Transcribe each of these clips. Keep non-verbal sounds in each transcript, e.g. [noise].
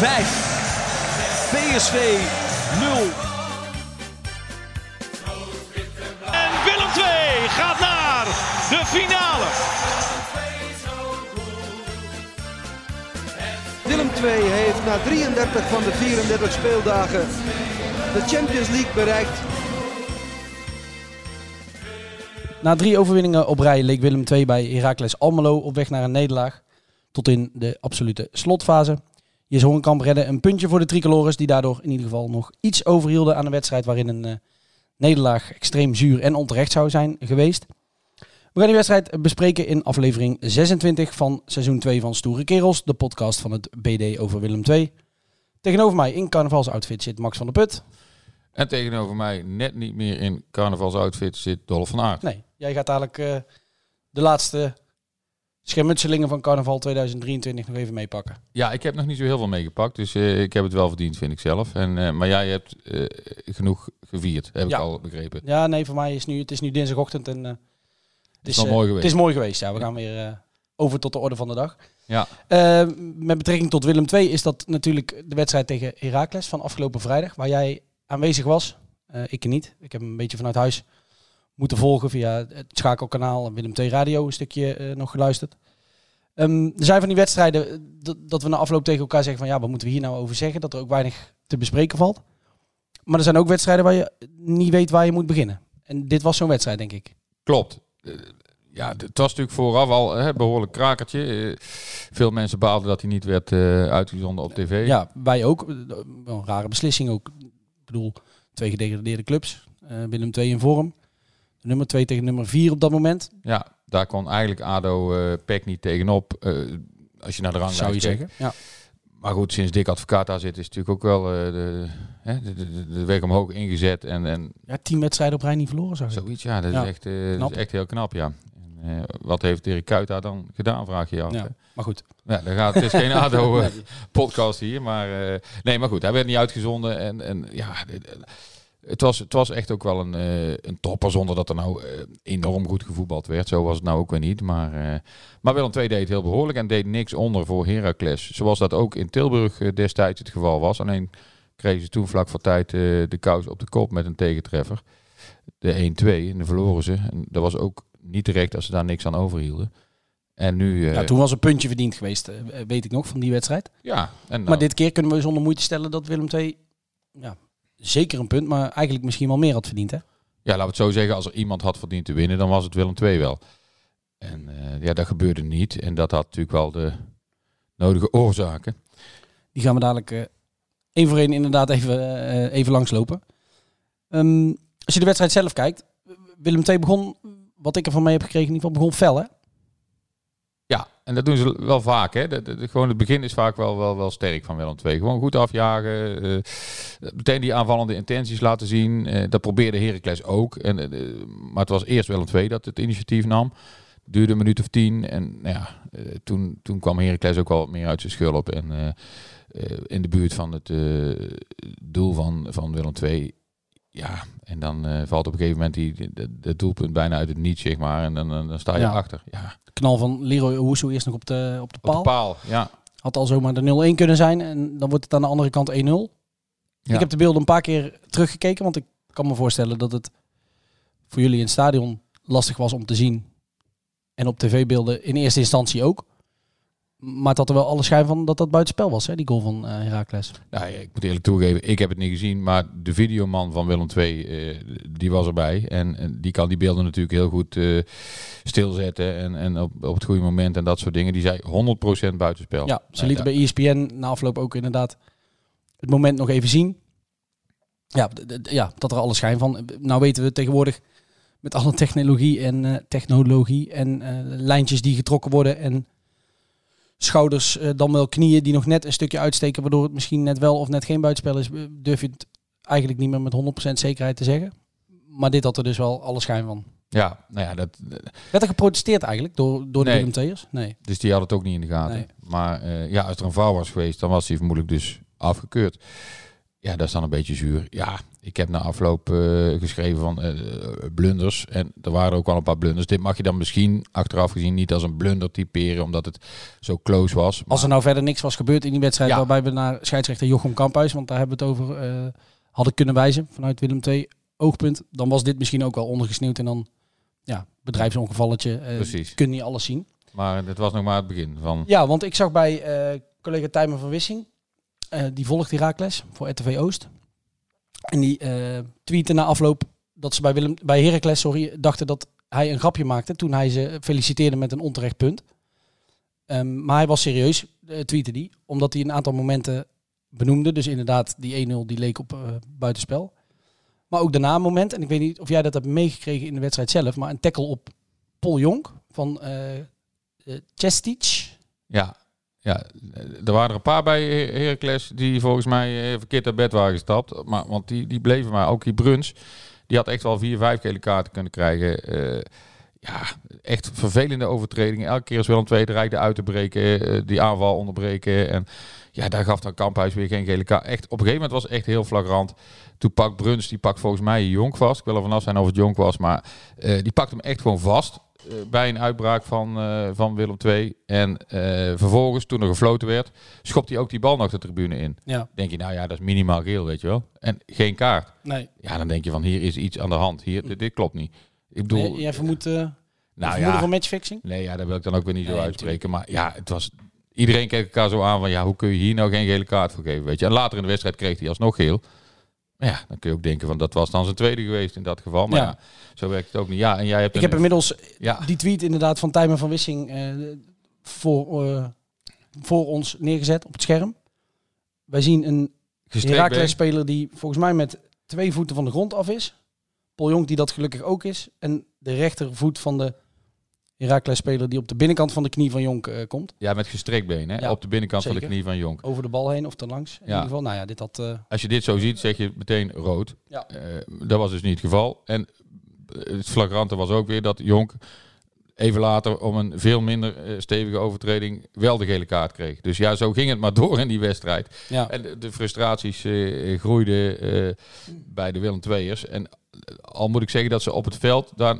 5. PSV 0. En Willem 2 gaat naar de finale. Willem II heeft na 33 van de 34 speeldagen de Champions League bereikt. Na drie overwinningen op rij leek Willem II bij Heracles Almelo op weg naar een nederlaag. Tot in de absolute slotfase. Jes Horenkamp redde een puntje voor de tricolores, die daardoor in ieder geval nog iets overhielden aan een wedstrijd waarin een eh, nederlaag extreem zuur en onterecht zou zijn geweest. We gaan die wedstrijd bespreken in aflevering 26 van seizoen 2 van Stoere Kerels, de podcast van het BD over Willem II. Tegenover mij in carnavalsoutfit zit Max van der Put. En tegenover mij, net niet meer in carnavalsoutfit, zit Dolf van Aert. Nee, jij gaat dadelijk eh, de laatste schermutselingen van carnaval 2023 nog even meepakken. Ja, ik heb nog niet zo heel veel meegepakt, dus eh, ik heb het wel verdiend, vind ik zelf. En, eh, maar jij hebt eh, genoeg gevierd, heb Ja. ik al begrepen. Ja, nee, voor mij is nu, het is nu dinsdagochtend en het, is wel eh, mooi geweest. Het is mooi geweest, ja. We gaan weer over tot de orde van de dag. Ja, met betrekking tot Willem II is dat natuurlijk de wedstrijd tegen Heracles van afgelopen vrijdag, waar jij aanwezig was. Ik niet. Ik heb hem een beetje vanuit huis moeten volgen via het schakelkanaal en Willem II Radio een stukje eh, nog geluisterd. Ehm, er zijn van die wedstrijden eh, dat, dat we na afloop tegen elkaar zeggen van ja, wat moeten we hier nou over zeggen? Dat er ook weinig te bespreken valt. Maar er zijn ook wedstrijden waar je niet weet waar je moet beginnen. En dit was zo'n wedstrijd, denk ik. klopt. Eh, ja, het was natuurlijk vooraf al een behoorlijk krakertje. Veel mensen baalden dat hij niet werd uitgezonden op tv. Ja, wij ook. Wel een rare beslissing ook. Ik bedoel, twee gedegradeerde clubs. Willem II in vorm. Nummer 2 tegen nummer 4 op dat moment. Ja, daar kon eigenlijk ADO eh Peck niet tegenop. eh, als je naar de ranglijst zou je zeggen. Ja. Maar goed, sinds Dick Advocaat daar zit, is natuurlijk ook wel eh, de, de, de, de weg omhoog ingezet. En, en ja, tien wedstrijden op rij niet verloren, ik. zoiets, ja, dat, Ja, Is, echt, dat is echt heel knap, ja. En, wat heeft Dirk Kuyt daar dan gedaan, vraag je je af. Ja, maar goed. Ja, gaat, het is geen [laughs] ADO-podcast hier, maar... nee, maar goed, hij werd niet uitgezonden. En, en ja, het was, het was echt ook wel een, eh, een topper, zonder dat er nou eh, enorm goed gevoetbald werd. Zo was het nou ook weer niet. Maar, eh maar Willem II deed het heel behoorlijk en deed niks onder voor Heracles. Zoals dat ook in Tilburg destijds het geval was. Alleen kregen ze toen vlak voor tijd de kous op de kop met een tegentreffer. De 1-2 en de verloren ze. En dat was ook niet terecht als ze daar niks aan overhielden. En nu... Ja, toen was een puntje verdiend geweest, weet ik nog, van die wedstrijd. ja, en nou, Maar dit keer kunnen we zonder moeite stellen dat Willem II... Ja, zeker een punt, maar eigenlijk misschien wel meer had verdiend, hè? Ja, laten we het zo zeggen. Als er iemand had verdiend te winnen, dan was het Willem II wel. En eh, ja, dat gebeurde niet. En dat had natuurlijk wel de nodige oorzaken. Die gaan we dadelijk één voor één inderdaad even, eh, even langslopen. Ehm, als je de wedstrijd zelf kijkt, Willem II begon, wat ik ervan mee heb gekregen, in ieder geval begon fel, hè? Ja, en dat doen ze wel vaak. Hè. Gewoon het begin is vaak wel, wel, wel sterk van Willem II. Gewoon goed afjagen. eh, meteen die aanvallende intenties laten zien. Eh, dat probeerde Heracles ook. En, eh, maar het was eerst Willem II dat het initiatief nam. Duurde een minuut of tien. En nou ja, eh, toen, toen kwam Heracles ook wel wat meer uit zijn schulp. En eh, eh, in de buurt van het eh, doel van, van Willem II. Ja, en dan eh, valt op een gegeven moment die, de, de doelpunt bijna uit het niets, zeg maar. En dan, dan, sta je Ja. achter. Ja, Knal van Leroy Owusu eerst nog op de, op de op paal. de paal. Ja, Had al zomaar de 0-1 kunnen zijn en dan wordt het aan de andere kant 1-0. Ja. Ik heb de beelden een paar keer teruggekeken, want ik kan me voorstellen dat het voor jullie in het stadion lastig was om te zien. En op tv-beelden in eerste instantie ook. Maar het had er wel alle schijn van dat dat buitenspel was, hè, die goal van eh Heracles. Nou, ik moet eerlijk toegeven, ik heb het niet gezien, maar de videoman van Willem II, eh, die was erbij. En, en die kan die beelden natuurlijk heel goed eh, stilzetten en, en op, op het goede moment en dat soort dingen. Die zei 100% buitenspel. Ja, ze lieten bij ESPN na afloop ook inderdaad het moment nog even zien. ja, ja, dat er alle schijn van. Nou weten we tegenwoordig met alle technologie en technologie en lijntjes die getrokken worden en schouders, eh, dan wel knieën die nog net een stukje uitsteken, waardoor het misschien net wel of net geen buitenspel is, eh, durf je het eigenlijk niet meer met 100% zekerheid te zeggen. Maar dit had er dus wel alle schijn van. Ja, nou ja, dat, Werd er geprotesteerd eigenlijk door, door de Theers? Nee. dus die had het ook niet in de gaten. Nee. Maar eh, ja, als er een fout was geweest, dan was hij vermoedelijk dus afgekeurd. Ja, dat is dan een beetje zuur. Ja, ik heb na afloop eh, geschreven van eh, blunders. En er waren ook wel een paar blunders. Dit mag je dan misschien achteraf gezien niet als een blunder typeren, omdat het zo close was. Als er nou verder niks was gebeurd in die wedstrijd Ja. waarbij we naar scheidsrechter Jochem Kamphuis, want daar hebben we het over, eh, hadden kunnen wijzen vanuit Willem II oogpunt, dan was dit misschien ook wel ondergesneeuwd en dan ja, bedrijfsongevalletje. Precies. kun niet alles zien. Maar het was nog maar het begin van. Ja, want ik zag bij collega Tijmen van Wissing, eh, die volgt Herakles voor RTV Oost. En die eh tweette na afloop dat ze bij, Willem, bij Heracles sorry, dachten dat hij een grapje maakte toen hij ze feliciteerde met een onterecht punt. Ehm, maar hij was serieus, eh tweette die, omdat hij een aantal momenten benoemde. Dus inderdaad, die 1-0 die leek op buitenspel. Maar ook daarna een moment, en ik weet niet of jij dat hebt meegekregen in de wedstrijd zelf, maar een tackle op Paul Jonk van Chestic. Ja, ja, er waren er een paar bij Her- Heracles die volgens mij eh, verkeerd naar bed waren gestapt. Maar, want die, die bleven maar. Ook die Bruns, die had echt wel vier, vijf gele kaarten kunnen krijgen. Eh, ja, echt vervelende overtredingen. Elke keer als Willem II dreigde uit te breken, eh, die aanval onderbreken. En ja, daar gaf dan Kamphuis weer geen gele kaart. Echt, op een gegeven moment was het echt heel flagrant. Toen pakt Bruns, die pakt volgens mij Jonk vast. Ik wil er vanaf zijn of het Jonk was, maar die pakt hem echt gewoon vast. Eh, bij een uitbraak van, eh, van Willem II. En eh, vervolgens, toen er gefloten werd, schopt hij ook die bal nog de tribune in. Ja, Denk je, nou ja, dat is minimaal geel, weet je wel. En geen kaart. nee. Ja, dan denk je van, hier is iets aan de hand. Hier, dit, dit klopt niet. Ik bedoel, Nee, jij vermoedt uh, nou ja, van matchfixing? nee, ja, dat wil ik dan ook weer niet zo Nee, uitspreken. Maar ja, het was... Iedereen keek elkaar zo aan van, ja, hoe kun je hier nou geen gele kaart voor geven, weet je. En later in de wedstrijd kreeg hij alsnog geel. Maar ja, dan kun je ook denken van, dat was dan zijn tweede geweest in dat geval. Maar Ja. ja, zo werkt het ook niet. Ja, en jij hebt... Ik heb inmiddels Ja, die tweet inderdaad van Tijmen van Wissing eh, voor, eh, voor ons neergezet op het scherm. Wij zien een. Heracles-speler die volgens mij met twee voeten van de grond af is. Paul Jonk die dat gelukkig ook is. En de rechtervoet van de Heracles-speler die op de binnenkant van de knie van Jonk eh, komt. Ja, met gestrekt been, hè? Ja, op de binnenkant van de knie van Jonk. Over de bal heen of erlangs. In Ja. ieder geval, nou ja, dit had... eh, Als je dit zo ziet, zeg je meteen rood. Ja. Eh, dat was dus niet het geval. En het flagrante was ook weer dat Jonk even later om een veel minder stevige overtreding wel de gele kaart kreeg. Dus ja, zo ging het maar door in die wedstrijd. ja. En de, frustraties groeiden bij de Willem II'ers. En al moet ik zeggen dat ze op het veld daar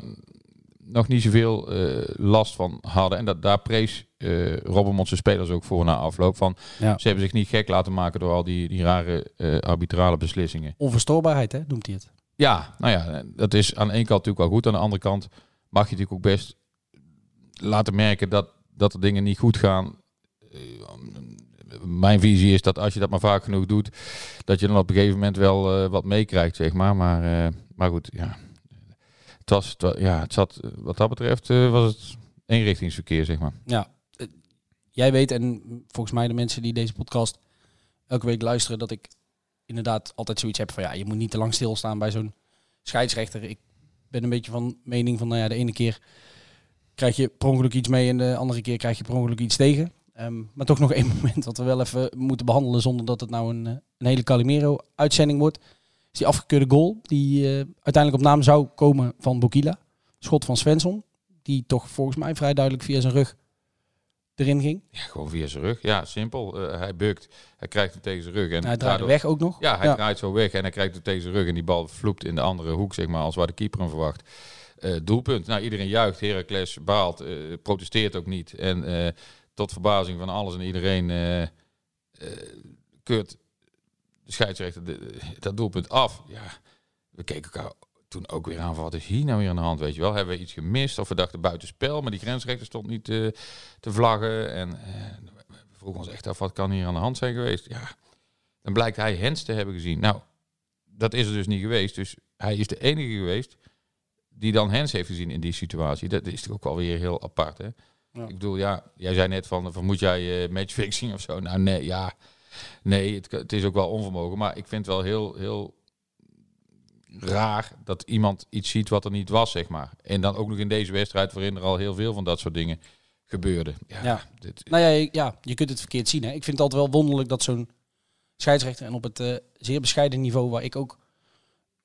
nog niet zoveel eh, last van hadden. En dat, daar prees eh Robbermond zijn spelers ook voor na afloop. Van, Ja. Ze hebben zich niet gek laten maken door al die, die rare eh, arbitrale beslissingen. Onverstoorbaarheid, hè, noemt hij het. Ja, nou ja, dat is aan de ene kant natuurlijk wel goed. Aan de andere kant mag je natuurlijk ook best laten merken dat, dat er dingen niet goed gaan. Mijn visie is dat als je dat maar vaak genoeg doet, dat je dan op een gegeven moment wel wat meekrijgt, zeg maar. Maar, maar goed, ja. Het, was, ja, het zat, eh, wat dat betreft, eh, was het eenrichtingsverkeer, zeg maar. Ja, eh, jij weet en volgens mij de mensen die deze podcast elke week luisteren, dat ik inderdaad altijd zoiets heb van ja, je moet niet te lang stilstaan bij zo'n scheidsrechter. Ik ben een beetje van mening van nou ja, de ene keer krijg je per ongeluk iets mee en de andere keer krijg je per ongeluk iets tegen. Ehm, maar toch nog [laughs] één moment wat we wel even moeten behandelen zonder dat het nou een, een hele Calimero-uitzending wordt. Is die afgekeurde goal die eh, uiteindelijk op naam zou komen van Bokila. Schot van Svensson, die toch volgens mij vrij duidelijk via zijn rug erin ging. Ja, gewoon via zijn rug. Ja, simpel. Eh, hij bukt, hij krijgt hem tegen zijn rug. En hij daardoor- weg ook nog. Ja, hij draait zo weg en hij krijgt het tegen zijn rug en die bal vloept in de andere hoek, zeg maar, als waar de keeper hem verwacht. Eh, doelpunt. Nou, iedereen juicht. Heracles baalt, protesteert ook niet. En tot verbazing van alles en iedereen keurt de scheidsrechter de- dat doelpunt af. Ja, we keken elkaar toen ook weer aan van wat is hier nou weer aan de hand, weet je wel. Hebben we iets gemist of we dachten buitenspel, maar die grensrechter stond niet eh, te vlaggen. En eh, we vroegen ons echt af, wat kan hier aan de hand zijn geweest? Ja, dan blijkt hij Hens te hebben gezien. Nou, dat is er dus niet geweest. Dus hij is de enige geweest die dan Hens heeft gezien in die situatie. Dat is toch ook alweer heel apart, hè? Ja. Ik bedoel, ja, jij zei net van, vermoed jij eh, matchfixing of zo? Nou, nee, ja. Nee, het, het is ook wel onvermogen. Maar ik vind het wel heel, heel raar dat iemand iets ziet wat er niet was, zeg maar. En dan ook nog in deze wedstrijd waarin er al heel veel van dat soort dingen gebeurden. Ja, Ja. Dit, Nou ja, je- ja, je kunt het verkeerd zien. Hè. Ik vind het altijd wel wonderlijk dat zo'n scheidsrechter en op het eh, zeer bescheiden niveau waar ik ook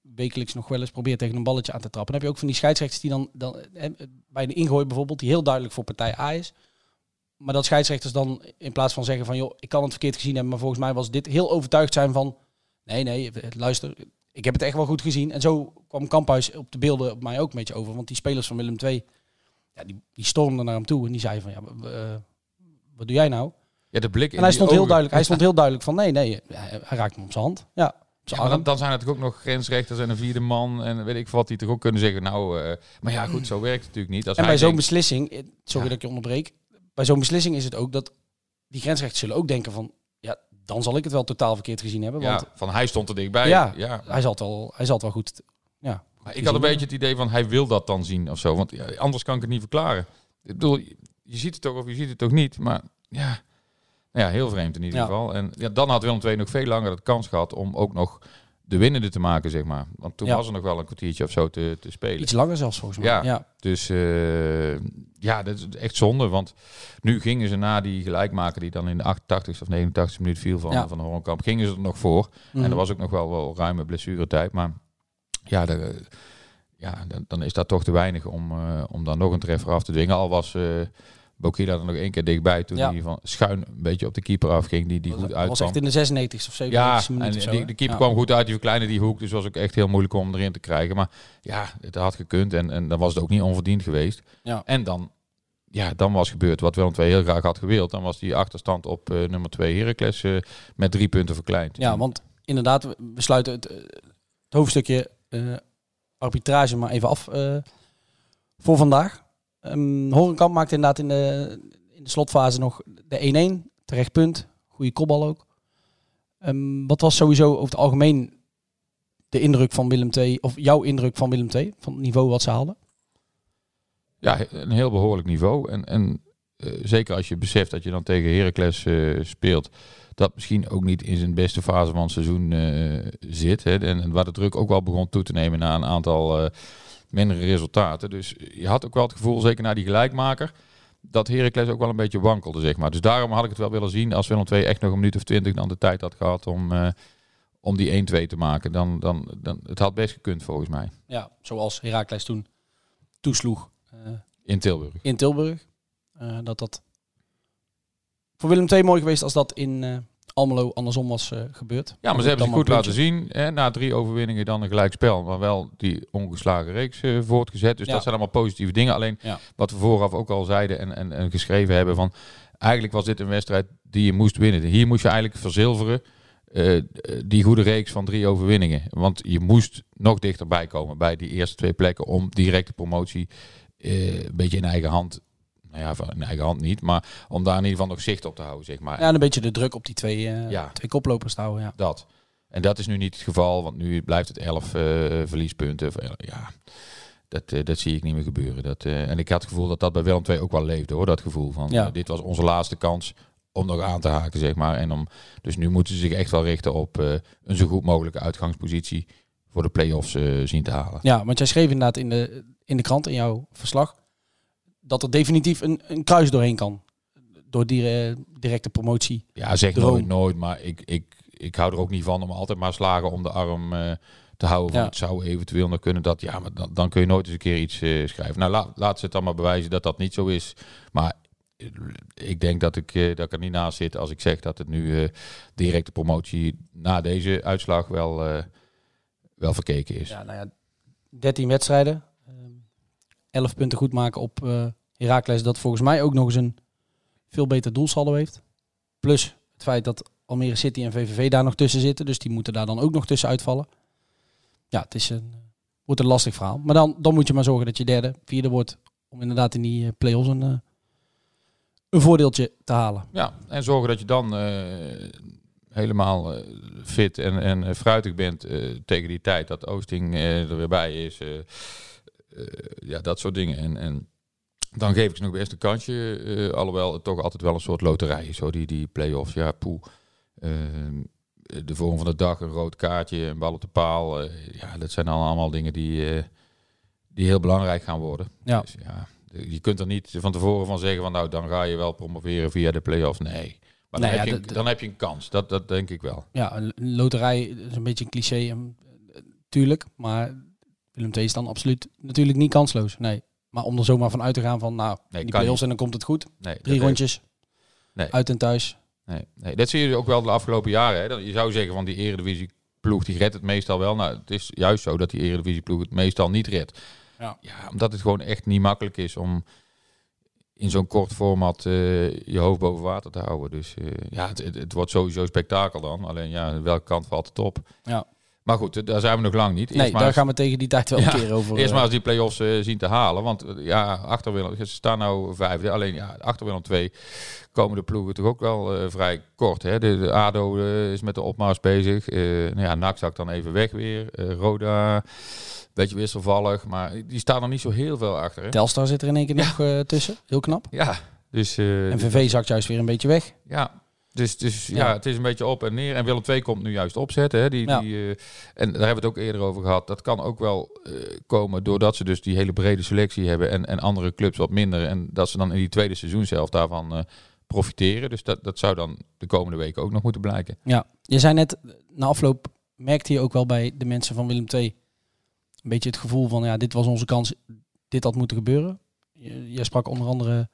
wekelijks nog wel eens probeer tegen een balletje aan te trappen. Dan heb je ook van die scheidsrechters die dan, dan eh, bij een ingooi bijvoorbeeld, die heel duidelijk voor partij A is. Maar dat scheidsrechters dan in plaats van zeggen van joh, ik kan het verkeerd gezien hebben, maar volgens mij was dit heel overtuigd zijn van nee, nee, luister, ik heb het echt wel goed gezien. En zo kwam Kamphuis op de beelden op mij ook een beetje over, want die spelers van Willem II, ja, die, die stormden naar hem toe en die zeiden van ja, eh, wat doe jij nou? ja, de blik in En hij stond heel ogen. duidelijk, hij stond [laughs] heel duidelijk van nee, nee, hij, hij raakt hem op zijn hand. Ja, dan, dan zijn er natuurlijk ook nog grensrechters en een vierde man en weet ik wat die toch ook kunnen zeggen. Nou, eh, maar ja, goed, zo werkt het natuurlijk niet. Als En bij zo'n denkt- beslissing, eh, sorry Ja. dat ik je onderbreek, bij zo'n beslissing is het ook dat die grensrechters zullen ook denken van ja, dan zal ik het wel totaal verkeerd gezien hebben. ja, Want van hij stond er dichtbij. Ja. ja. hij, zal het wel, hij zal het wel goed. Ja, Maar ik had een beetje het idee van hij wil dat dan zien of zo. Want ja, anders kan ik het niet verklaren. Ik bedoel, je- je ziet het toch of je ziet het toch niet. Maar ja, nou ja heel vreemd in ieder Ja. geval. En ja, dan had Willem II nog veel langer de kans gehad om ook nog de winnende te maken, zeg maar. Want toen Ja. was er nog wel een kwartiertje of zo te, te spelen. Iets langer zelfs volgens mij. Ja. Ja. Dus eh, ja, dat is echt zonde. Want nu gingen ze na die gelijkmaker die dan in de 88 of 89 minuut viel van, Ja. van de Horenkamp, gingen ze er nog voor. Mhm. En er was ook nog wel, wel ruime blessuretijd. Maar ja, de, ja dan, dan is dat toch te weinig om, eh, om dan nog een treffer af te dwingen. Al was eh Bokila er nog één keer dichtbij toen Ja. hij van schuin een beetje op de keeper afging. Die, die goed Dat was uitkwam. echt in de 96 of 97 Ja, minuut en zo, die, de keeper Ja. kwam goed uit, die verkleinde die hoek. Dus was ook echt heel moeilijk om erin te krijgen. Maar ja, het had gekund en, en dan was het ook niet onverdiend geweest. Ja. En dan, ja, dan was gebeurd wat Willem II heel graag had gewild. Dan was die achterstand op eh, nummer 2 Heracles eh, met drie punten verkleind. Ja, want inderdaad, we sluiten het, eh, het hoofdstukje arbitrage maar even af voor vandaag. Ehm Horenkamp maakte inderdaad in de, in de slotfase nog de 1-1. Terecht punt. Goede kopbal ook. Ehm, wat was sowieso over het algemeen de indruk van Willem II, of jouw indruk van Willem II, van het niveau wat ze haalden? Ja, een heel behoorlijk niveau. En, en eh, zeker als je beseft dat je dan tegen Heracles eh, speelt, dat misschien ook niet in zijn beste fase van het seizoen eh, zit. Hè, en, en waar de druk ook wel begon toe te nemen na een aantal mindere resultaten. Dus je had ook wel het gevoel, zeker na die gelijkmaker, dat Heracles ook wel een beetje wankelde, zeg maar. Dus daarom had ik het wel willen zien als Willem II echt nog een minuut of twintig dan de tijd had gehad om, eh, om die 1-2 te maken. Dan, dan, dan, het had best gekund volgens mij Ja, zoals Heracles toen toesloeg eh, in Tilburg. in Tilburg. Eh, dat dat voor Willem II mooi geweest als dat in Almelo andersom was eh, gebeurd. Ja, maar ze hebben zich goed laten zien. Hè, na drie overwinningen dan een gelijkspel. Maar wel die ongeslagen reeks eh, voortgezet. Dus Ja. dat zijn allemaal positieve dingen. Alleen Ja. wat we vooraf ook al zeiden en, en, en geschreven hebben van... Eigenlijk was dit een wedstrijd die je moest winnen. Hier moest je eigenlijk verzilveren eh, die goede reeks van drie overwinningen. Want je moest nog dichterbij komen bij die eerste twee plekken... om direct de promotie een beetje in eigen hand... Nou ja, van eigen hand niet, maar om daar in ieder geval nog zicht op te houden, zeg maar. Ja, en een beetje de druk op die twee, eh, Ja. twee koplopers te houden. Ja. Dat. En dat is nu niet het geval, want nu blijft het 11 eh, verliespunten. Ja, dat, eh, dat zie ik niet meer gebeuren. Dat, eh, en ik had het gevoel dat dat bij Willem II ook wel leefde hoor. Dat gevoel van Ja. eh, dit was onze laatste kans om nog aan te haken, zeg maar. En om, dus nu moeten ze zich echt wel richten op eh, een zo goed mogelijke uitgangspositie voor de play-offs eh, zien te halen. ja, want jij schreef inderdaad in de, in de krant, in jouw verslag, dat er definitief een, een kruis doorheen kan. Door die eh, directe promotie. Ja, zeg Droom. nooit nooit, maar ik, ik, ik hou er ook niet van om altijd maar slagen om de arm eh, te houden. Ja. Het zou eventueel nog kunnen dat, ja, maar dan, dan kun je nooit eens een keer iets eh, schrijven. Nou, laat, laat ze het dan maar bewijzen dat dat niet zo is. Maar ik denk dat ik, dat ik er niet naast zit als ik zeg dat het nu directe promotie na deze uitslag wel, wel verkeken is. Ja, nou ja, 13 wedstrijden. Eh, 11 punten goed maken op eh Heracles. Dat volgens mij ook nog eens een veel beter doelsaldo heeft. Plus het feit dat Almere City en VVV daar nog tussen zitten. Dus die moeten daar dan ook nog tussen uitvallen. Ja, het is een, wordt een lastig verhaal. Maar dan, dan moet je maar zorgen dat je derde, vierde wordt. Om inderdaad in die eh, play-offs een, eh, een voordeeltje te halen. Ja, en zorgen dat je dan helemaal fit en, en fruitig bent tegen die tijd dat Oosting er weer bij is. Eh, ja, dat soort dingen. En, en dan geef ik ze nog best een kansje. eh, alhoewel het toch altijd wel een soort loterij is. Zo die, die play-offs. Ja, poeh. Eh, de vorm van de dag, een rood kaartje, een bal op de paal. eh, ja, dat zijn dan allemaal dingen die, eh, die heel belangrijk gaan worden. Ja. Dus, ja, je kunt er niet van tevoren van zeggen van nou, dan ga je wel promoveren via de play-offs. Nee. Maar dan, Nee, heb, ja, je, dat- dan heb je een kans. Dat, dat denk ik wel. Ja, een een loterij is een beetje een cliché, tuurlijk. Maar Willem II is dan absoluut natuurlijk niet kansloos. Nee. Maar om er zomaar van uit te gaan van, nou, Nee, die play-offs en dan komt het goed. Nee, Drie rondjes, Nee. uit en thuis. Nee, nee, dat zie je ook wel de afgelopen jaren. Hè. Je zou zeggen van die eredivisie ploeg die redt het meestal wel. Nou, het is juist zo dat die eredivisie ploeg het meestal niet redt. Ja. omdat het gewoon echt niet makkelijk is om in zo'n kort format eh, je hoofd boven water te houden. Dus eh, ja, het, het, het wordt sowieso spektakel dan. Alleen ja, welke kant valt het op? Ja. Maar goed, daar zijn we nog lang niet. Eerst Nee, maar daar eens- gaan we tegen die tijd wel Ja, een keer over. Eerst eh, maar eens die play-offs eh, zien te halen. Want eh, ja, achter Willem, ze staan nou vijfde. Alleen ja, achter Willem 2 komen de ploegen toch ook wel vrij kort. Hè? De, de ADO is met de opmars bezig. Nou ja, NAC zakt dan even weg weer. Roda, beetje wisselvallig. Maar die staan er niet zo heel veel achter. Hè? Telstar zit er in één keer nog tussen. Heel knap. Ja, dus... En VV zakt juist weer een beetje weg. ja, dus, dus ja. Ja. het is een beetje op en neer. En Willem II komt nu juist opzetten. Hè? Die, Ja. die, eh, en daar hebben we het ook eerder over gehad. Dat kan ook wel eh, komen doordat ze dus die hele brede selectie hebben. En, en andere clubs wat minder. En dat ze dan in die tweede seizoen zelf daarvan eh, profiteren. Dus dat, dat zou dan de komende weken ook nog moeten blijken. Ja, je zei net, na afloop merkte je ook wel bij de mensen van Willem II een beetje het gevoel van, ja, dit was onze kans, dit had moeten gebeuren. Je- Jij sprak onder andere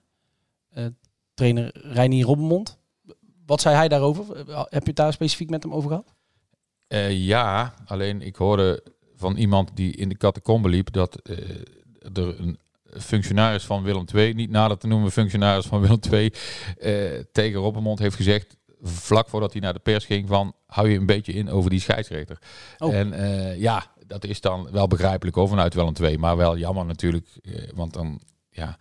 trainer Reinier Robbenmond. Wat zei hij daarover? Heb je het daar specifiek met hem over gehad? Eh, ja, alleen ik hoorde van iemand die in de catacombe liep dat eh, er een functionaris van Willem II, niet nader te noemen functionaris van Willem II, eh, tegen Robbenmond heeft gezegd, vlak voordat hij naar de pers ging, van hou je een beetje in over die scheidsrechter. Oh. En ja, dat is dan wel begrijpelijk over vanuit Willem II, maar wel jammer natuurlijk, want dan, ja,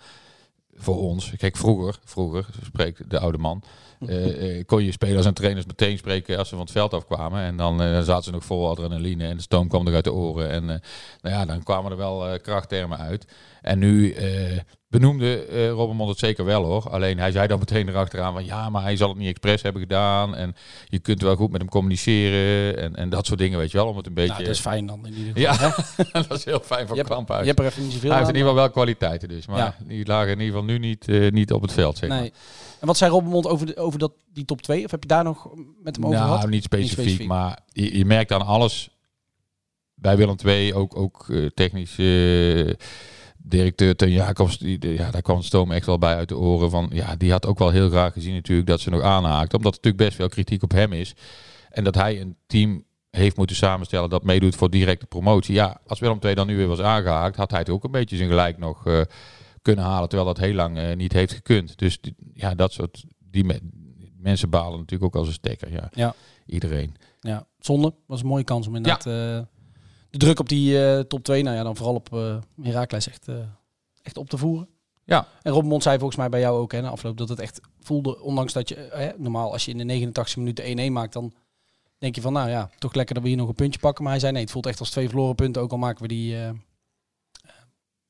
voor ons, kijk vroeger, vroeger, spreekt de oude man, [laughs] eh, eh, kon je spelers en trainers meteen spreken als ze van het veld afkwamen. En dan eh, zaten ze nog vol adrenaline en de stoom kwam er uit de oren. En nou ja, dan kwamen er wel krachttermen uit. En nu benoemde Robbenmond het zeker wel hoor. Alleen hij zei dan meteen erachteraan van ja, maar hij zal het niet expres hebben gedaan. En je kunt wel goed met hem communiceren en, en dat soort dingen, weet je wel. Om het een beetje... Nou, dat is fijn dan in ieder geval. ja, [laughs] dat is heel fijn voor Je je hebt er even niet zoveel Hij heeft in ieder geval wel kwaliteiten dus. Maar Ja. die lagen in ieder geval nu niet, niet op het veld, zeg maar. Nee. En wat zei Robbenmond over, de, over dat, die top 2? Of heb je daar nog met hem over nou, gehad? niet specifiek, specifiek. maar je, je merkt aan alles bij Willem II, ook, ook eh, technisch eh, directeur Ten Jacobs, die, de- ja, daar kwam de stoom echt wel bij uit de oren van, ja, die had ook wel heel graag gezien natuurlijk dat ze nog aanhaakt, omdat er natuurlijk best veel kritiek op hem is en dat hij een team heeft moeten samenstellen dat meedoet voor directe promotie. Ja, als Willem II dan nu weer was aangehaakt, had hij het ook een beetje zijn gelijk nog eh, kunnen halen, terwijl dat heel lang eh, niet heeft gekund. Dus die- ja, dat soort die me- mensen balen natuurlijk ook als een stekker. Ja, Ja. iedereen. Ja, zonde. Was een mooie kans om inderdaad eh, de druk op die eh, top 2, nou ja, dan vooral op eh Heracles echt, echt op te voeren. Ja. En Rob Mond zei volgens mij bij jou ook hè, na afloop dat het echt voelde, ondanks dat je, hè, normaal als je in de 89 minuten 1-1 maakt, dan denk je van, nou ja, toch lekker dat we hier nog een puntje pakken. Maar hij zei nee, het voelt echt als twee verloren punten, ook al maken we die,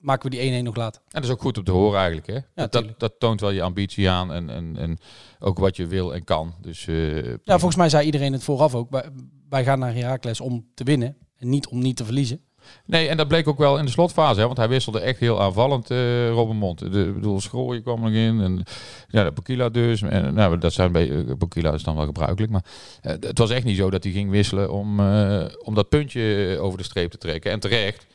maken we die 1-1 nog later. En dat is ook goed om te horen eigenlijk. Hè? dat, dat toont wel je ambitie aan en, en, en ook wat je wil en kan. Dus eh, Ja, volgens mij zei iedereen het vooraf ook. Wij, wij gaan naar Heracles om te winnen en niet om niet te verliezen. Nee, en dat bleek ook wel in de slotfase, hè, want hij wisselde echt heel aanvallend, eh Robben Mond. De, ik bedoel, Schrooien kwam nog in, en ja, de Bokila dus. En, nou, dat zijn bij Bokila is dan wel gebruikelijk, maar eh, het was echt niet zo dat hij ging wisselen om, eh, om dat puntje over de streep te trekken. En terecht.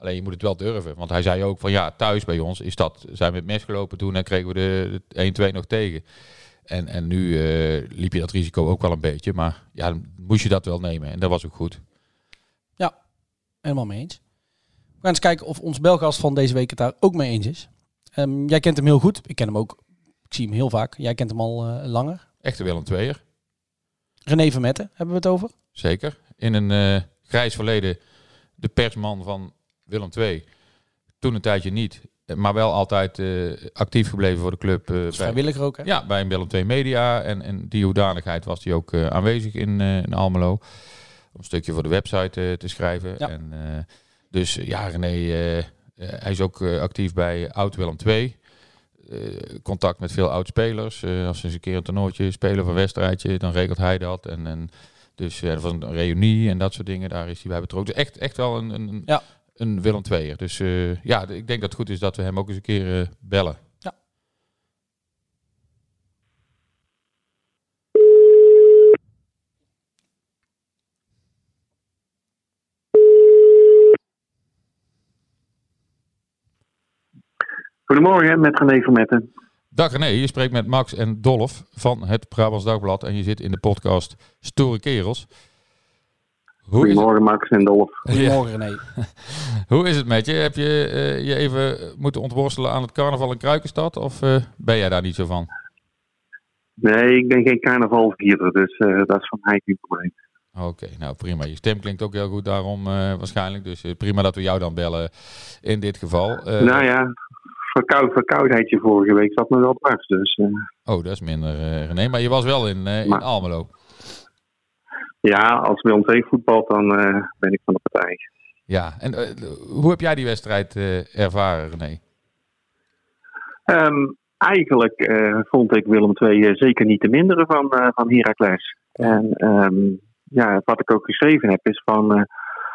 Alleen je moet het wel durven, want hij zei ook van ja, thuis bij ons is dat, zijn we het mes gelopen toen en kregen we de, de 1-2 nog tegen. En, en nu eh, liep je dat risico ook wel een beetje, maar ja, dan moest je dat wel nemen en dat was ook goed. Helemaal mee eens. We gaan eens kijken of ons belgast van deze week het daar ook mee eens is. Ehm, jij kent hem heel goed. Ik ken hem ook. Ik zie hem heel vaak. Jij kent hem al eh, langer. Echte Willem II'er. René Vermette hebben we het over. Zeker. In een eh, grijs verleden de persman van Willem II. Toen een tijdje niet. Maar wel altijd eh, actief gebleven voor de club. is bij, vrijwilliger ook, hè? ja, bij een Willem II Media. En, en die hoedanigheid was hij ook eh, aanwezig in, in Almelo. Om een stukje voor de website te schrijven. Ja. En, dus ja, René, hij is ook actief bij Oud Willem II. Contact met veel oud-spelers. Als ze eens een keer een toernooitje spelen of een wedstrijdje, dan regelt hij dat. En, en Dus uh, er was een reunie en dat soort dingen. Daar is hij bij betrokken. Dus echt, echt wel een, een, Ja. Een Willem II'er. Dus eh, ja, ik denk dat het goed is dat we hem ook eens een keer eh, bellen. Ja. Goedemorgen, met René Vermetten. Dag René, je spreekt met Max en Dolf van het Brabants Dagblad. En je zit in de podcast Stoere Kerels. Hoe is, het, Goedemorgen, Max en Dolf. Goedemorgen René. [laughs] hoe is het met je? Heb je eh, je even moeten ontworstelen aan het carnaval in Kruikenstad? Of eh, ben jij daar niet zo van? Nee, ik ben geen carnavalvierder, dus eh, dat is van mij geen probleem. Oké, nou prima. Je stem klinkt ook heel goed daarom eh, waarschijnlijk. Dus prima dat we jou dan bellen in dit geval. Eh, nou ja, verkou verkoudheidje vorige week zat me wel dwars, dus eh, Oh, dat is minder eh, René. Maar je was wel in, eh, in Maar- Almelo. Ja, als Willem II voetbalt, dan eh, ben ik van de partij. Ja, en eh, hoe heb jij die wedstrijd eh, ervaren René? Ehm, eigenlijk vond ik Willem II zeker niet te minderen van, van Heracles. En ehm, ja, wat ik ook geschreven heb is van...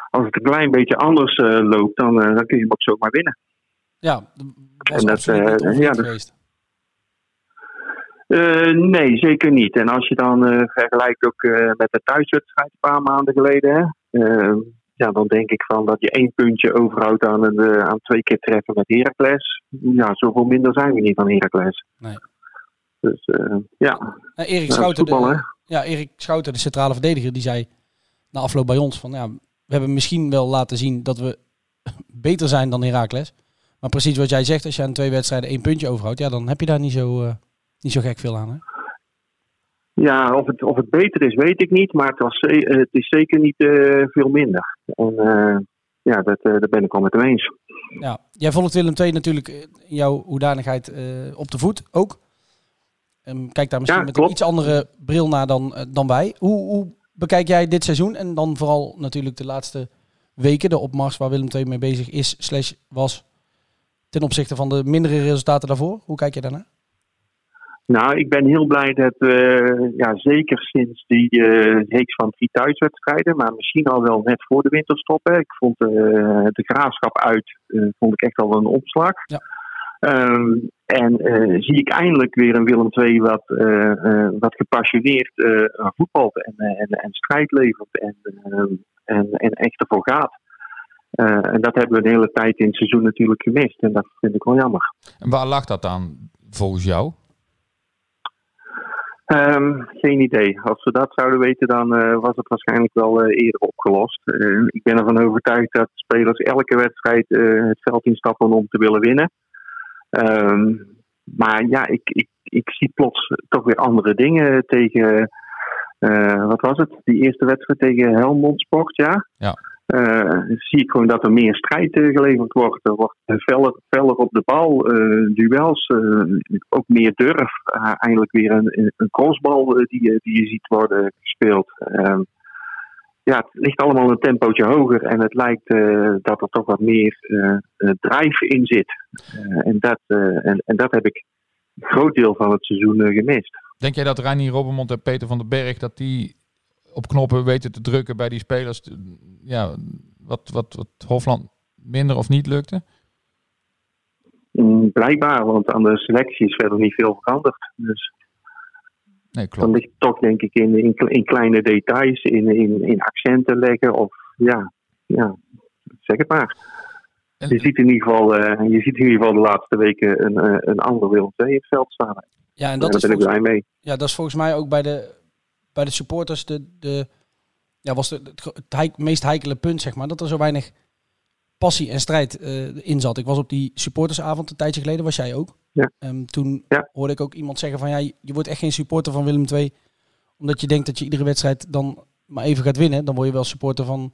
als het een klein beetje anders loopt, dan, dan kun je hem ook zomaar winnen. Ja, dat was En dat, ja, dat- geweest. Eh, nee, zeker niet. En als je dan eh, vergelijkt ook eh, met de thuiswedstrijd een paar maanden geleden, hè, eh, ja, dan denk ik van dat je één puntje overhoudt aan, een, aan twee keer treffen met Heracles. Ja, zoveel minder zijn we niet van Heracles. Nee. Dus ja, Nou, Erik Ja, Schouten, de, ja, Erik Schouten, de centrale verdediger, die zei na afloop bij ons van ja, we hebben misschien wel laten zien dat we [laughs] beter zijn dan Heracles. Maar precies wat jij zegt, als je aan twee wedstrijden één puntje overhoudt, ja, dan heb je daar niet zo, niet zo gek veel aan. Hè? ja of, het, of het beter is, weet ik niet. Maar het, was, eh, het is zeker niet eh, veel minder. En eh, ja, dat, daar ben ik wel met hem eens. Ja, jij volgt Willem II natuurlijk in jouw hoedanigheid op de voet ook. Ehm, kijk daar misschien Ja, met een iets andere bril naar dan, dan wij. Hoe, hoe bekijk jij dit seizoen en dan vooral natuurlijk de laatste weken, de opmars waar Willem II mee bezig is, slash was, ten opzichte van de mindere resultaten daarvoor? Hoe kijk je daarnaar? Nou, ik ben heel blij dat we, ja, zeker sinds die eh reeks van drie thuiswedstrijden, maar misschien al wel net voor de winterstop. Hè. Ik vond eh, de graafschap uit, eh, vond ik echt al een opslag. Ja. Ehm, en eh, zie ik eindelijk weer een Willem II wat, eh, eh, wat gepassioneerd eh, voetbalt en, eh, en, en strijd levert en, eh, en, en echt ervoor gaat. Eh, en dat hebben we de hele tijd in het seizoen natuurlijk gemist. En dat vind ik wel jammer. En waar lag dat aan volgens jou? Ehm, geen idee. Als we dat zouden weten, dan eh, was het waarschijnlijk wel eh, eerder opgelost. Eh, ik ben ervan overtuigd dat spelers elke wedstrijd eh, het veld instappen om te willen winnen. Ehm, maar ja, ik, ik, ik zie plots toch weer andere dingen tegen. wat was het? Die eerste wedstrijd tegen Helmond Sport, ja. Ja. Eh, zie ik gewoon dat er meer strijd eh, geleverd wordt. Er wordt eh, feller, feller op de bal, eh, duels, eh, ook meer durf. Eh, eindelijk weer een, een crossbal eh, die, die je ziet worden gespeeld. Ehm, ja, het ligt allemaal een tempootje hoger en het lijkt eh, dat er toch wat meer eh eh, drive in zit. Eh, en, dat, eh, en, en dat heb ik een groot deel van het seizoen eh, gemist. Denk jij dat Reinier Robbermond en Peter van den Berg dat die op knoppen weten te drukken bij die spelers? Ja, wat, wat, wat Hofland minder of niet lukte? Mm, Blijkbaar, want aan de selectie is verder niet veel veranderd. Dus Nee, dan klopt. ligt het toch denk ik in, in, in kleine details, in, in, in accenten leggen of ja, ja, zeg het maar. En- Je ziet in ieder geval, eh, je ziet in ieder geval de laatste weken een, eh, een ander Willem II in het veld staan. Ja, en En dat daar is, ben ik volgens, blij mee. ja, dat is volgens mij ook bij de, bij de supporters de, de, ja, was de, het, het heik- meest heikele punt, zeg maar. Dat er zo weinig passie en strijd eh, in zat. Ik was op die supportersavond een tijdje geleden, was jij ook. Ja. Ehm, toen Ja. hoorde ik ook iemand zeggen van ja, je wordt echt geen supporter van Willem II. Omdat je denkt dat je iedere wedstrijd dan maar even gaat winnen. Dan word je wel supporter van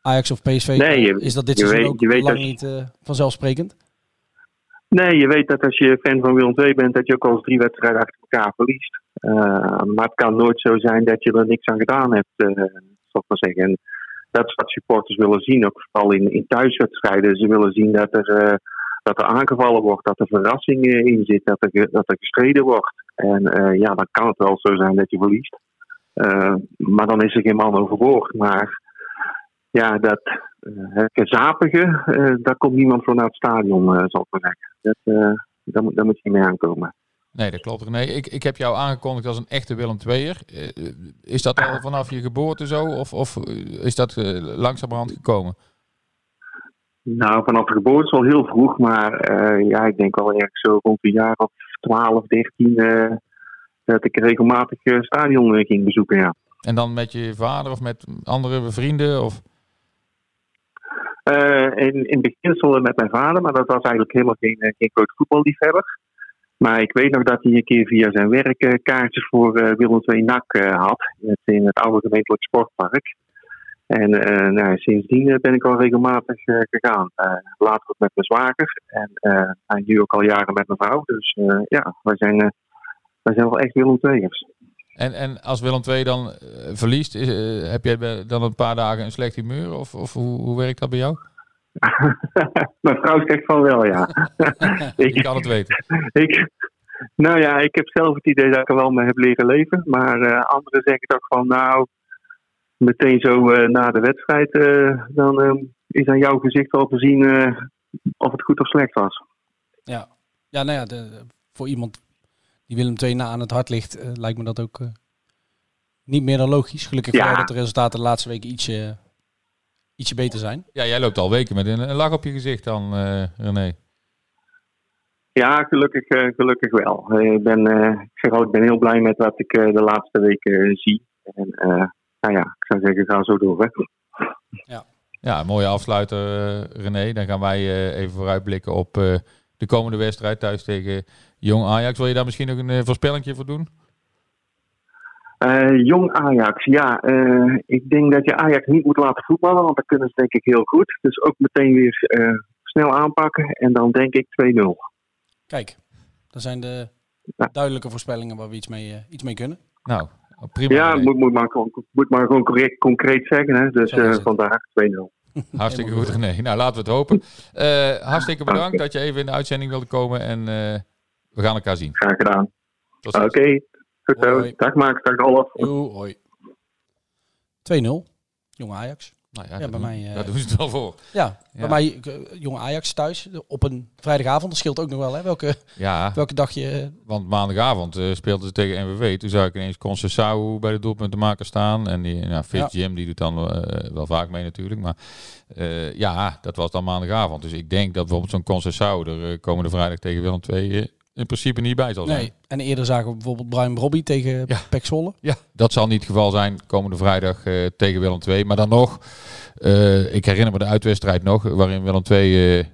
Ajax of PSV. Nee, je- is dat dit seizoen ook je weet lang niet eh, vanzelfsprekend? Nee, je weet dat als je fan van Willem II bent, dat je ook al drie wedstrijden achter elkaar verliest. Eh, maar het kan nooit zo zijn dat je er niks aan gedaan hebt, eh zal ik maar zeggen. En dat is wat supporters willen zien, ook vooral in, in thuiswedstrijden. Ze willen zien dat er, eh, dat er aangevallen wordt, dat er verrassing eh, in zit, dat er, dat er gestreden wordt. En ja, dan kan het wel zo zijn dat je verliest. Maar dan is er geen man overboord. Maar ja, dat het gezapige, uh, daar komt niemand voor naar het stadion, zal ik maar zeggen. Dat, daar, moet, daar moet je mee aankomen. Nee, dat klopt. Nee, ik, ik heb jou aangekondigd als een echte Willem II'er. is dat al vanaf je geboorte zo? Of, of is dat langzamerhand gekomen? Nou, vanaf de geboorte is al heel vroeg, maar uh, ja, ik denk wel ergens zo rond een jaar of 12, 13 uh, dat ik regelmatig stadion ging bezoeken, ja. En dan met je vader of met andere vrienden? Of? In, in beginsel met mijn vader, maar dat was eigenlijk helemaal geen, geen groot voetballiefhebber. Maar ik weet nog dat hij een keer via zijn werk kaartjes voor Willem II NAC had in het oude gemeentelijk sportpark. En uh, nou, sindsdien ben ik al regelmatig uh, gegaan. Uh, later ook met mijn zwager en, en nu ook al jaren met mijn vrouw. Dus ja, wij zijn, wij zijn wel echt Willem II'ers. En, en als Willem II dan verliest, is, heb jij dan een paar dagen een slecht humeur? Of, of hoe, hoe werkt dat bij jou? mijn vrouw zegt van wel, ja. [laughs] ik kan het weten. [laughs] ik, nou ja, ik heb zelf het idee dat ik er wel mee heb leren leven. Maar anderen zeggen toch van, nou, meteen zo uh, na de wedstrijd, uh, dan uh, is aan jouw gezicht al te zien of het goed of slecht was. Ja, ja nou ja, de, voor iemand die Willem II na aan het hart ligt, lijkt me dat ook niet meer dan logisch. Gelukkig ja. dat de resultaten de laatste weken ietsje, ietsje beter zijn. Ja, jij loopt al weken met een, een lach op je gezicht dan, René. Ja, gelukkig, gelukkig wel. ik, ben, ik, zeg al, ik ben heel blij met wat ik de laatste weken zie. En nou ja, ik zou zeggen, ga zo door. Hè. Ja. ja, een mooie afsluiter, René. Dan gaan wij even vooruitblikken op de komende wedstrijd thuis tegen Jong Ajax. Wil je daar misschien nog een voorspellingje voor doen? jong Ajax, ja. ik denk dat je Ajax niet moet laten voetballen, want dat kunnen ze denk ik heel goed. Dus ook meteen weer snel aanpakken en dan denk ik 2-0. Kijk, dat zijn de ja. duidelijke voorspellingen waar we iets mee, iets mee kunnen. Nou, prima. Ja, moet, moet, maar, moet maar gewoon correct, concreet zeggen. Hè. Dus uh, vandaag 2-0. [laughs] Hartstikke goed, René. Nou, laten we het hopen. Uh, hartstikke bedankt dat je even in de uitzending wilde komen. En uh, we gaan elkaar zien. Graag gedaan. Oké, okay. goed zo. Dag Max, dag Olaf. hoi. 2-0. Jonge Ajax. Nou ja, ja bij mij. Uh, daar doen ze het wel voor. Ja, ja. bij mij uh, jonge Ajax thuis op een vrijdagavond. Dat scheelt ook nog wel, hè? Welke, ja, welke dag je. Want maandagavond uh, speelden ze tegen NWW. Toen zag ik ineens Concessao bij de doelpunten maken staan. En die, nou, Fit Jim, die doet dan wel vaak mee natuurlijk. Maar ja, dat was dan maandagavond. Dus ik denk dat bijvoorbeeld zo'n Concessao er komende vrijdag tegen Willem II in principe niet bij zal zijn. Nee, en eerder zagen we bijvoorbeeld Brian Robbie tegen ja. Pek Zwolle. Ja, dat zal niet het geval zijn komende vrijdag uh, tegen Willem II. Maar dan nog, uh, ik herinner me de uitwedstrijd nog, waarin Willem II uh,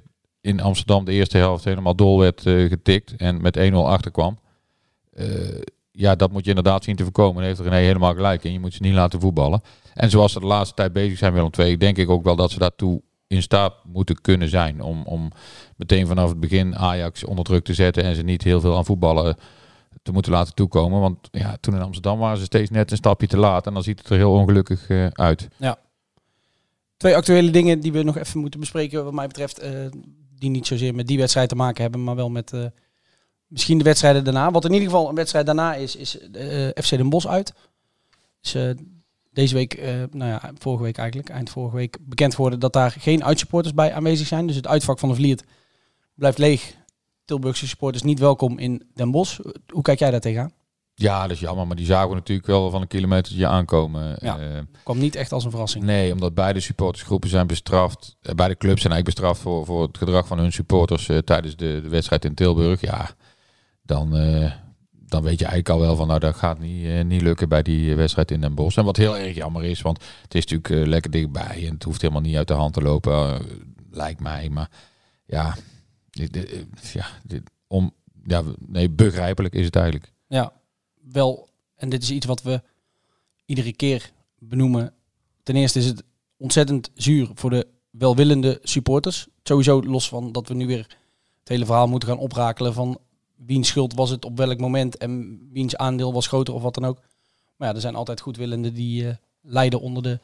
in Amsterdam de eerste helft helemaal dol werd getikt en met 1-0 achterkwam. ja, dat moet je inderdaad zien te voorkomen. Daar heeft René helemaal gelijk en je moet ze niet laten voetballen. En zoals ze de laatste tijd bezig zijn Willem II, denk ik ook wel dat ze daartoe in staat moeten kunnen zijn om, om meteen vanaf het begin Ajax onder druk te zetten en ze niet heel veel aan voetballen te moeten laten toekomen. Want ja, toen in Amsterdam waren ze steeds net een stapje te laat en dan ziet het er heel ongelukkig uh, uit. Ja. Twee actuele dingen die we nog even moeten bespreken wat mij betreft, uh, die niet zozeer met die wedstrijd te maken hebben, maar wel met uh, misschien de wedstrijden daarna. Wat in ieder geval een wedstrijd daarna is, is FC Den Bosch uit. Dus deze week, uh, nou ja, vorige week eigenlijk, eind vorige week, bekend geworden dat daar geen uitsupporters bij aanwezig zijn. Dus het uitvak van de Vliert blijft leeg. Tilburgse supporters niet welkom in Den Bosch. Hoe kijk jij daar tegenaan? Ja, dat is jammer, maar die zagen we natuurlijk wel van een kilometertje aankomen. Ja, uh, kwam niet echt als een verrassing. Nee, omdat beide supportersgroepen zijn bestraft. Uh, beide clubs zijn eigenlijk bestraft voor, voor het gedrag van hun supporters tijdens de, de wedstrijd in Tilburg. Ja, dan, dan weet je eigenlijk al wel van, nou dat gaat niet, uh, niet lukken bij die wedstrijd in Den Bosch. En wat heel erg jammer is, want het is natuurlijk uh, lekker dichtbij en het hoeft helemaal niet uit de hand te lopen, uh, lijkt mij. Maar ja, ja, dit, om, ja, nee, begrijpelijk is het eigenlijk. Ja, wel, en dit is iets wat we iedere keer benoemen. Ten eerste is het ontzettend zuur voor de welwillende supporters. Sowieso los van dat we nu weer het hele verhaal moeten gaan oprakelen van wiens schuld was het op welk moment en wiens aandeel was groter of wat dan ook. Maar ja, er zijn altijd goedwillenden die uh, lijden onder de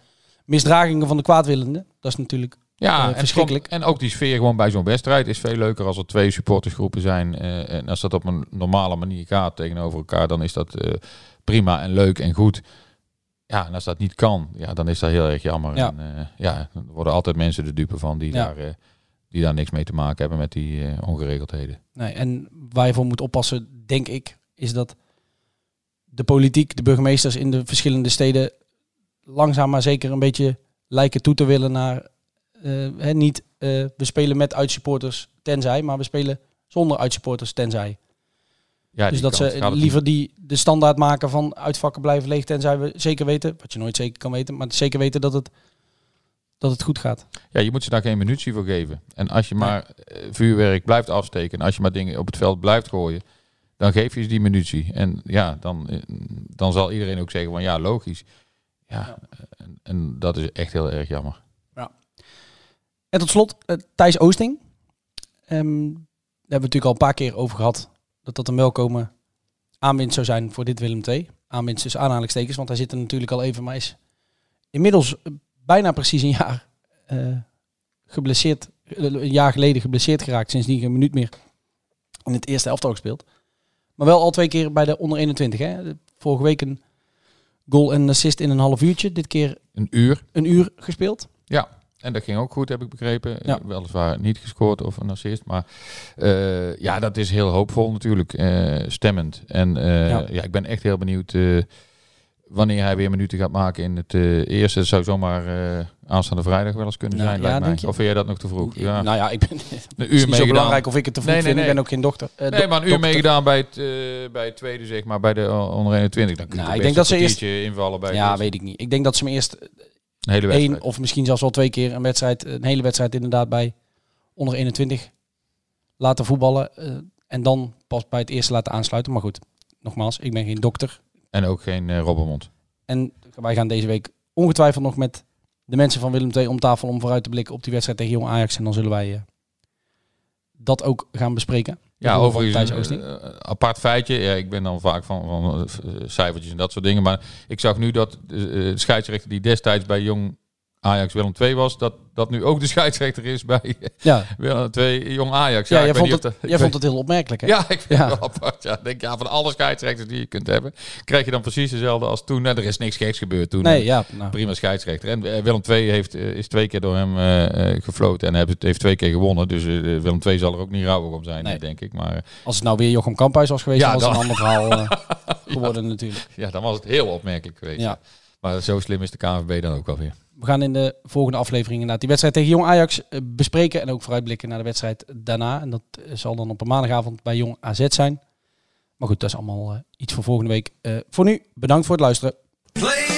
misdragingen van de kwaadwillenden. Dat is natuurlijk ja, uh, verschrikkelijk. En, ook die sfeer gewoon bij zo'n wedstrijd is veel leuker als er twee supportersgroepen zijn. Uh, en als dat op een normale manier gaat tegenover elkaar, dan is dat prima en leuk en goed. Ja, en als dat niet kan, ja, dan is dat heel erg jammer. Ja. En, eh, ja, er worden altijd mensen de dupe van die, Ja. daar, eh, die daar niks mee te maken hebben met die eh, ongeregeldheden. Nee, en waar je voor moet oppassen, denk ik, is dat de politiek, de burgemeesters in de verschillende steden langzaam maar zeker een beetje lijken toe te willen naar eh, hè, niet eh, we spelen met uitsupporters tenzij, maar we spelen zonder uitsupporters tenzij. Ja, dus dat ze liever die de standaard maken van uitvakken blijven leeg tenzij we zeker weten, wat je nooit zeker kan weten, maar zeker weten dat het, dat het goed gaat. Ja, je moet ze daar geen minutie voor geven. En als je maar eh, vuurwerk blijft afsteken en als je maar dingen op het veld blijft gooien, dan geef je ze die minutie. En ja, dan, eh, dan zal iedereen ook zeggen van ja, logisch. Ja, En, en dat is echt heel erg jammer. En tot slot, eh, Thijs Oosting. Ehm, daar hebben we natuurlijk al een paar keer over gehad. Dat dat een welkome aanwinst zou zijn voor dit Willem II. Aanwinst dus aanhalingstekens, want hij zit er natuurlijk al even. Maar is inmiddels eh, bijna precies een jaar eh, geblesseerd. eh, Een jaar geleden geblesseerd geraakt. Sindsdien geen minuut meer in het eerste elftal gespeeld. Maar wel al twee keer bij de onder 21. Hè. Vorige week een goal en assist in een half uurtje. Dit keer Een uur. een uur gespeeld. Ja, en dat ging ook goed, heb ik begrepen. Ja. Weliswaar niet gescoord of een assist. Maar eh, ja, dat is heel hoopvol natuurlijk. stemmend. En Ja. ja. ik ben echt heel benieuwd wanneer hij weer minuten gaat maken in het eh, eerste. Zou zomaar eh, aanstaande vrijdag wel eens kunnen Nou, zijn, ja, lijkt mij. Of vind jij dat nog te vroeg? Ja. Nou ja, ik ben [laughs] een [laughs] Het uur zo belangrijk of ik het te vroeg Nee, nee, vind. nee. Ik ben ook geen dokter. Eh, Nee, maar een uur meegedaan bij het, bij het tweede, zeg maar, bij de onder 21. Dan kun je Nou, ik denk dat ze eerst- invallen bij Ja, weet ik niet. Ik denk dat ze me eerst een hele wedstrijd. één of misschien zelfs wel twee keer een wedstrijd, een hele wedstrijd inderdaad bij onder 21 laten voetballen. en dan pas bij het eerste laten aansluiten. Maar goed, nogmaals, ik ben geen dokter. En ook geen eh Robbermond. En wij gaan deze week ongetwijfeld nog met de mensen van Willem II om tafel om vooruit te blikken op die wedstrijd tegen Jong Ajax. En dan zullen wij eh, dat ook gaan bespreken. Ja, overigens een Oosting. eh, apart feitje. Ja, ik ben dan vaak van, van cijfertjes en dat soort dingen. Maar ik zag nu dat de scheidsrechter die destijds bij Jong Ajax Willem 2 was, dat dat nu ook de [laughs] scheidsrechter is bij Ja, Willem 2 Jong Ajax. ja, jij, vond het, dat- jij vond het heel opmerkelijk hè? Ja, ik vind Ja. het wel apart. Ja, denk ja, van alle scheidsrechters die je kunt hebben, krijg je dan precies dezelfde als toen. Nou, er is niks geks gebeurd toen. Nee, ja. Nou, Prima scheidsrechter. En eh, Willem II heeft, eh, is twee keer door hem eh, gefloten en heeft, heeft twee keer gewonnen. Dus Willem II zal er ook niet rouwig om zijn, Nee. denk ik. Maar als het nou weer Jochem Kamphuis was geweest, dan was het dan- een ander verhaal [laughs] geworden natuurlijk. ja, dan was het heel opmerkelijk geweest. Ja. Maar zo slim is de KNVB dan ook wel weer. We gaan in de volgende aflevering inderdaad die wedstrijd tegen Jong Ajax eh, bespreken. En ook vooruitblikken naar de wedstrijd daarna. En dat eh, zal dan op een maandagavond bij Jong AZ zijn. Maar goed, dat is allemaal eh, iets voor volgende week. Voor nu, bedankt voor het luisteren.